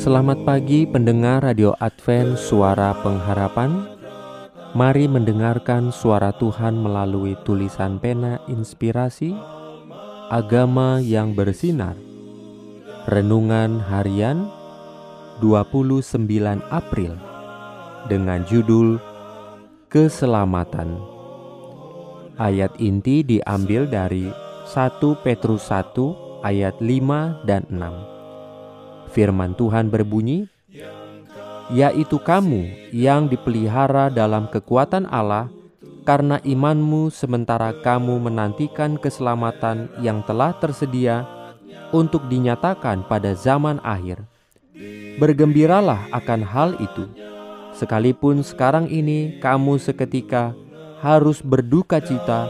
Selamat pagi pendengar Radio Advent Suara Pengharapan. Mari mendengarkan suara Tuhan melalui tulisan pena inspirasi Agama yang bersinar. Renungan harian 29 April Dengan judul Keselamatan. Ayat inti diambil dari 1 Petrus 1 ayat 5 dan 6 Firman Tuhan berbunyi, yaitu kamu yang dipelihara dalam kekuatan Allah karena imanmu sementara kamu menantikan keselamatan yang telah tersedia untuk dinyatakan pada zaman akhir. Bergembiralah akan hal itu, sekalipun sekarang ini kamu seketika harus berduka cita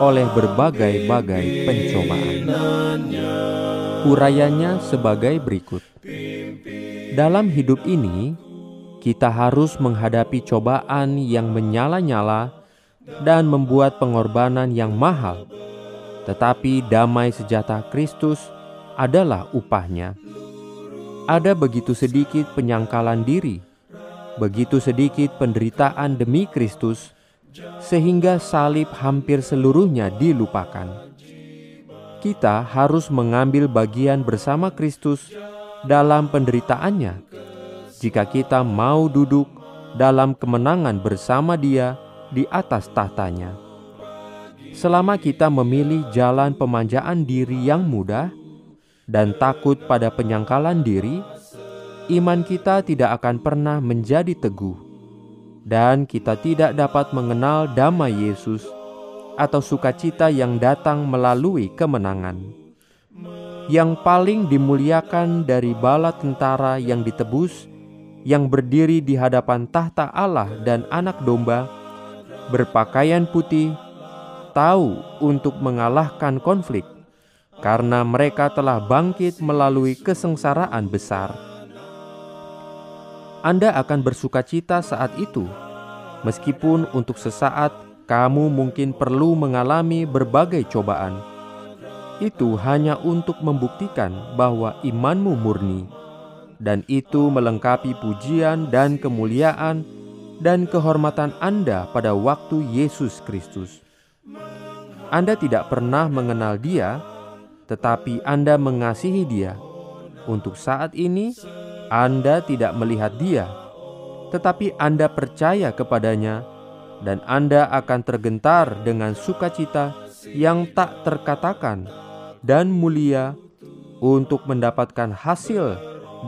oleh berbagai-bagai pencobaan. Urayanya sebagai berikut. Dalam hidup ini, kita harus menghadapi cobaan yang menyala-nyala dan membuat pengorbanan yang mahal. Tetapi damai sejahtera Kristus adalah upahnya. Ada begitu sedikit penyangkalan diri, begitu sedikit penderitaan demi Kristus, sehingga salib hampir seluruhnya dilupakan kita harus mengambil bagian bersama Kristus dalam penderitaannya. Jika kita mau duduk dalam kemenangan bersama Dia di atas tahtanya, selama kita memilih jalan pemanjaan diri yang mudah dan takut pada penyangkalan diri, iman kita tidak akan pernah menjadi teguh, dan kita tidak dapat mengenal damai Yesus atau sukacita yang datang melalui kemenangan. Yang paling dimuliakan dari bala tentara yang ditebus, yang berdiri di hadapan tahta Allah dan anak domba, berpakaian putih, tahu untuk mengalahkan konflik, karena mereka telah bangkit melalui kesengsaraan besar. Anda akan bersukacita saat itu, meskipun untuk sesaat kamu mungkin perlu mengalami berbagai cobaan. Itu hanya untuk membuktikan bahwa imanmu murni, dan itu melengkapi pujian dan kemuliaan dan kehormatan Anda pada waktu Yesus Kristus. Anda tidak pernah mengenal Dia, tetapi Anda mengasihi Dia. Untuk saat ini, Anda tidak melihat Dia, tetapi Anda percaya kepadanya dan Anda akan tergentar dengan sukacita yang tak terkatakan dan mulia untuk mendapatkan hasil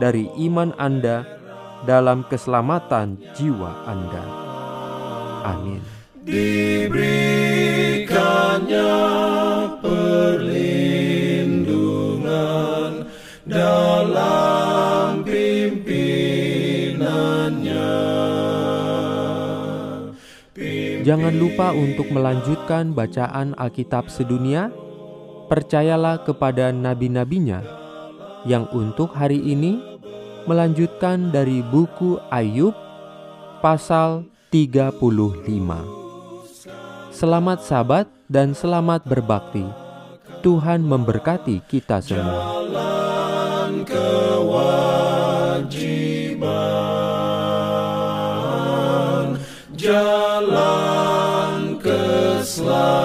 dari iman Anda dalam keselamatan jiwa Anda. Amin. Diberikannya perlindungan Jangan lupa untuk melanjutkan bacaan Alkitab sedunia. Percayalah kepada nabi-nabinya yang untuk hari ini melanjutkan dari buku Ayub pasal 35. Selamat sabat dan selamat berbakti. Tuhan memberkati kita semua. love.